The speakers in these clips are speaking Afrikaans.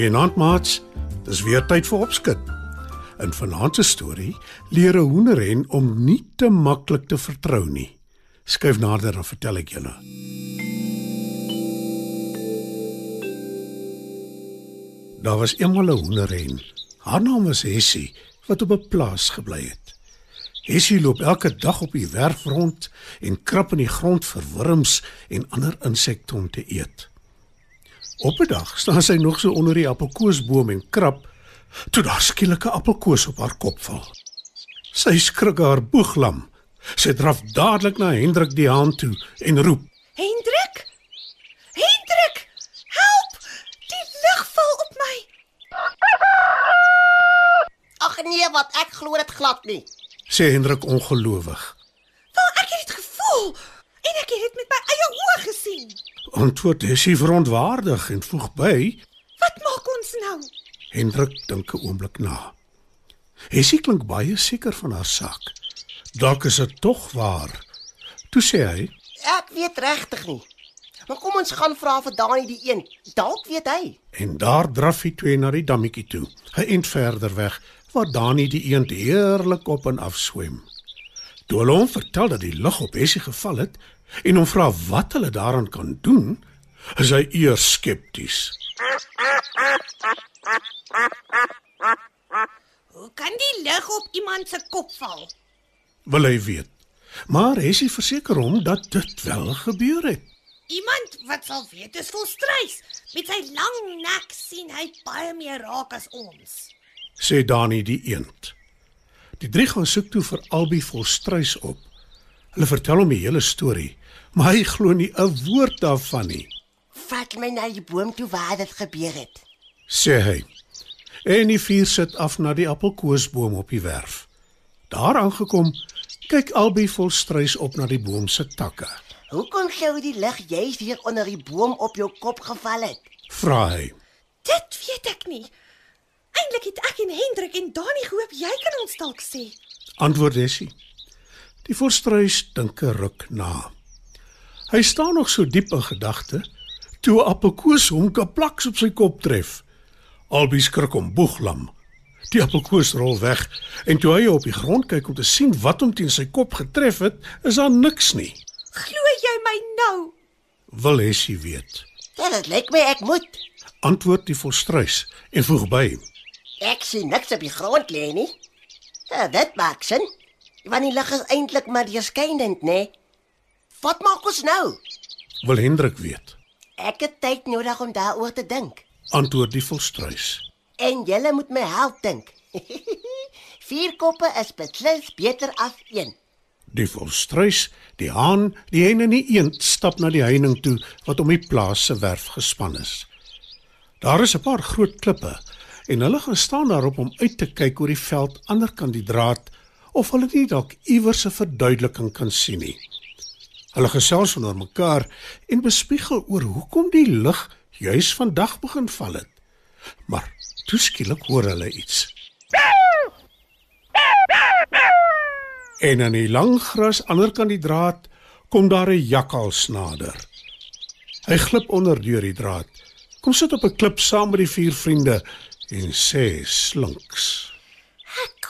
Goeienaand maats. Dis weer tyd vir opskud. In vanaand se storie leer 'n hoenderhen om nie te maklik te vertrou nie. Skryf nader en vertel ek julle. Daar was eendag 'n hoenderhen. Haar naam was Hessie wat op 'n plaas gebly het. Hessie loop elke dag op die werf rond en krap in die grond vir wurms en ander insekte om te eet. Op 'n dag staan sy nog so onder die appelkoesboom en krap toe daar skielik 'n appelkoes op haar kop val. Sy skrik haar boeglam. Sy draf dadelik na Hendrik die haan toe en roep: Hendrik? Hendrik! Help! Die lig val op my. Ag nee, wat ek glo dit glad nie. sê Hendrik ongelowig. Wel, ek het dit gevoel en ek het dit met my eie oë gesien. Antwoord Hessie verontwaardig en voeg by: Wat maak ons nou? Hendrik dink 'n oomblik na. Hessie klink baie seker van haar saak. Dalk is dit tog waar. Toe sê hy: Ek weet regtig nie. Maar kom ons gaan vra vir Dani die een. Dalk weet hy. En daar draf die twee na die dammetjie toe, 'n ent verder weg, waar Dani die eend heerlik op en af swem. Toe hulle hom vertel dat die lug op Hessie geval het en hom vra wat hulle daaraan kan doen, is hy eers skepties. Hoe kan die lig op iemand se kop val? Wil hy weet. Maar Hessie verseker hom dat dit wel gebeur het. Iemand wat sal weet is volstrys. Met sy lang nek sien hy baie meer raak as ons. sê Dani die eend. Die drie gaan soek toe vir Albie volstruis op. Hulle vertel hom die hele storie, maar hy glo nie 'n woord daarvan nie, Vat my na die boom toe waar dit gebeur het. sê hy. En die vier sit af na die appelkoesboom op die werf. Daar aangekom, kyk Albie volstruis op na die boom se takke. Hoe kon gou die lig juis hier onder die boom op jou kop geval het? Vra hy. Dit weet ek nie. Eintlik het ek en Hendrik en Dani gehoop jy kan ons dalk sê. Antwoord Essie. Die volstruis dink 'n ruk na. Hy staan nog so diep in gedagte toe 'n appelkoes hom kaplaks op sy kop tref. Albie skrik om boeglam. Die appelkoes rol weg en toe hy op die grond kyk om te sien wat hom teen sy kop getref het, is daar niks nie. Glo jy my nou? Wil Essie weet. Ja, dit lyk my ek moet. Antwoord die volstruis en voeg by: Ek sien niks op die grond lê nie. Ja, dit maak sin. Want die lig is eintlik maar deurskynend, né? Wat maak ons nou? Wil Hendrik weet. Ek het tyd nodig om daaroor te dink. Antwoord die volstruis. En julle moet my help dink. Vier koppe is beslis beter as een. Die volstruis, die haan, die hen en die eend stap na die heining toe wat om die plaas se werf gespan is. Daar is 'n paar groot klippe en hulle gaan staan daarop om uit te kyk oor die veld ander kant die draad of hulle nie dalk iewers 'n verduideliking kan sien nie. Hulle gesels onder mekaar en bespiegel oor hoekom die lig juis vandag begin val het. Maar toe skielik hoor hulle iets. En aan die lang gras aanderkant die draad kom daar 'n jakkals nader. Hy glip onder deur die draad. Kom sit op 'n klip saam met die vier vriende en sê slinks.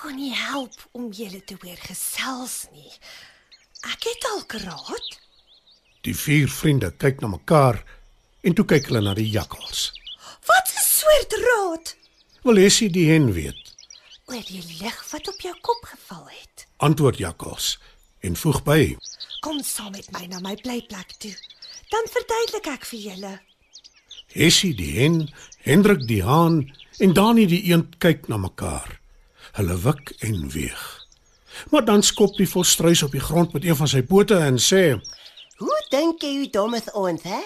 Kon nie help om julle te hoor gesels nie. Ek het al geraad. Die vier vriende kyk na mekaar en toe kyk hulle na die jakkals. Wat 'n soort raad? Wil Essie die hen weet? Oor die lig wat op jou kop geval het. Antwoord jakkals en voeg by: Kom saam met my na my blyplek toe. Dan verduidelik ek vir julle. Essie die hen, Hendrik die haan en Dani die eend kyk na mekaar. Hulle wik en weeg. Maar dan skop die volstruis op die grond met een van sy pote en sê: Hoe dink jy jy dom is ons, hè?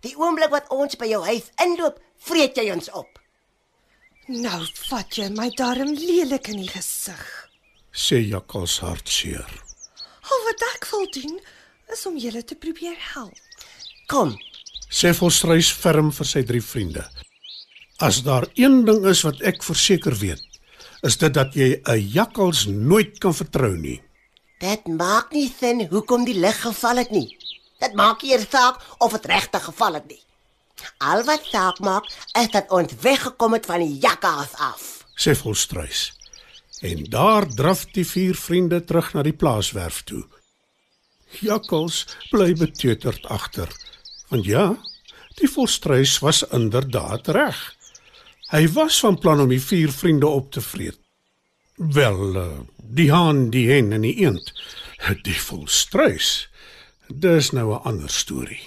Die oomblik wat ons by jou huis inloop, vreet jy ons op. Nou vat jy my darm lelik in die gesig. sê Jakkals hartseer. Al wat ek wil doen is om julle te probeer help. Kom, Sê volstruis ferm vir sy drie vriende. As daar een ding is wat ek verseker weet, is dit dat jy 'n jakkals nooit kan vertrou nie. dit maak nie sin hoekom die lig geval het nie. Dit maak nie eers saak of dit regtig geval het nie. Al wat saak maak is dat ons weggekom het van die jakkals af. sê volstruis. En daar draf die vier vriende terug na die plaaswerf toe. Jakkals bly beteuterd agter. Want ja, die volstruis was inderdaad reg. Hy was van plan om die vier vriende op te vreet. Wel, eh, die haan, die hen en die eend. Die volstruis. Dis nou 'n ander storie.